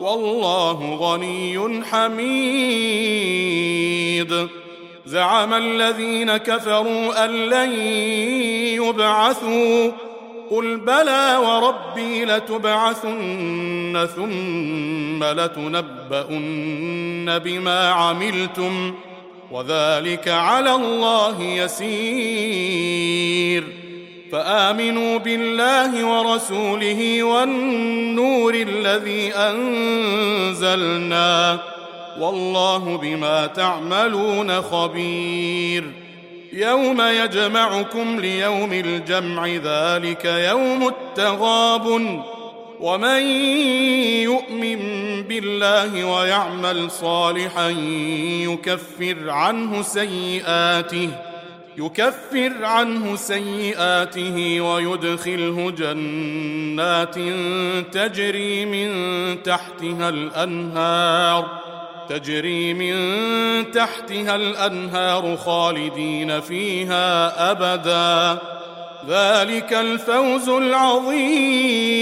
والله غني حميد. زعم الذين كفروا أن لن يبعثوا. قل بلى وربي لتبعثن ثم لتنبؤن بما عملتم. وذلك على الله يسير. فآمنوا بالله ورسوله والنور الذي أنزلنا. والله بما تعملون خبير. يوم يجمعكم ليوم الجمع ذلك يوم التغابن. ومن يؤمن بالله ويعمل صالحا يكفر عنه سيئاته. يكفر عنه سيئاته ويدخله جنات تجري من تحتها الأنهار تجري من تحتها الأنهار خالدين فيها أبدا. ذلك الفوز العظيم.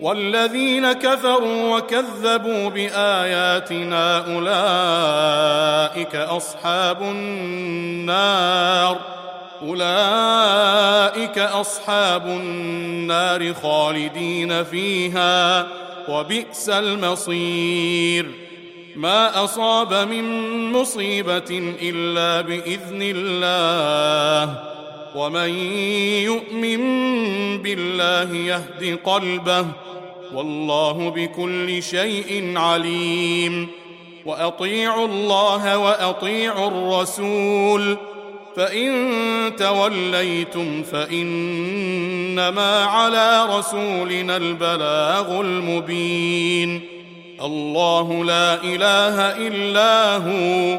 والذين كفروا وكذبوا بآياتنا أولئك أصحاب النار. أولئك أصحاب النار خالدين فيها وبئس المصير. ما أصاب من مصيبة إلا بإذن الله. ومن يؤمن بالله يهد قلبه والله بكل شيء عليم وأطيعوا الله وأطيعوا الرسول فإن توليتم فإنما على رسولنا البلاغ المبين الله لا إله إلا هو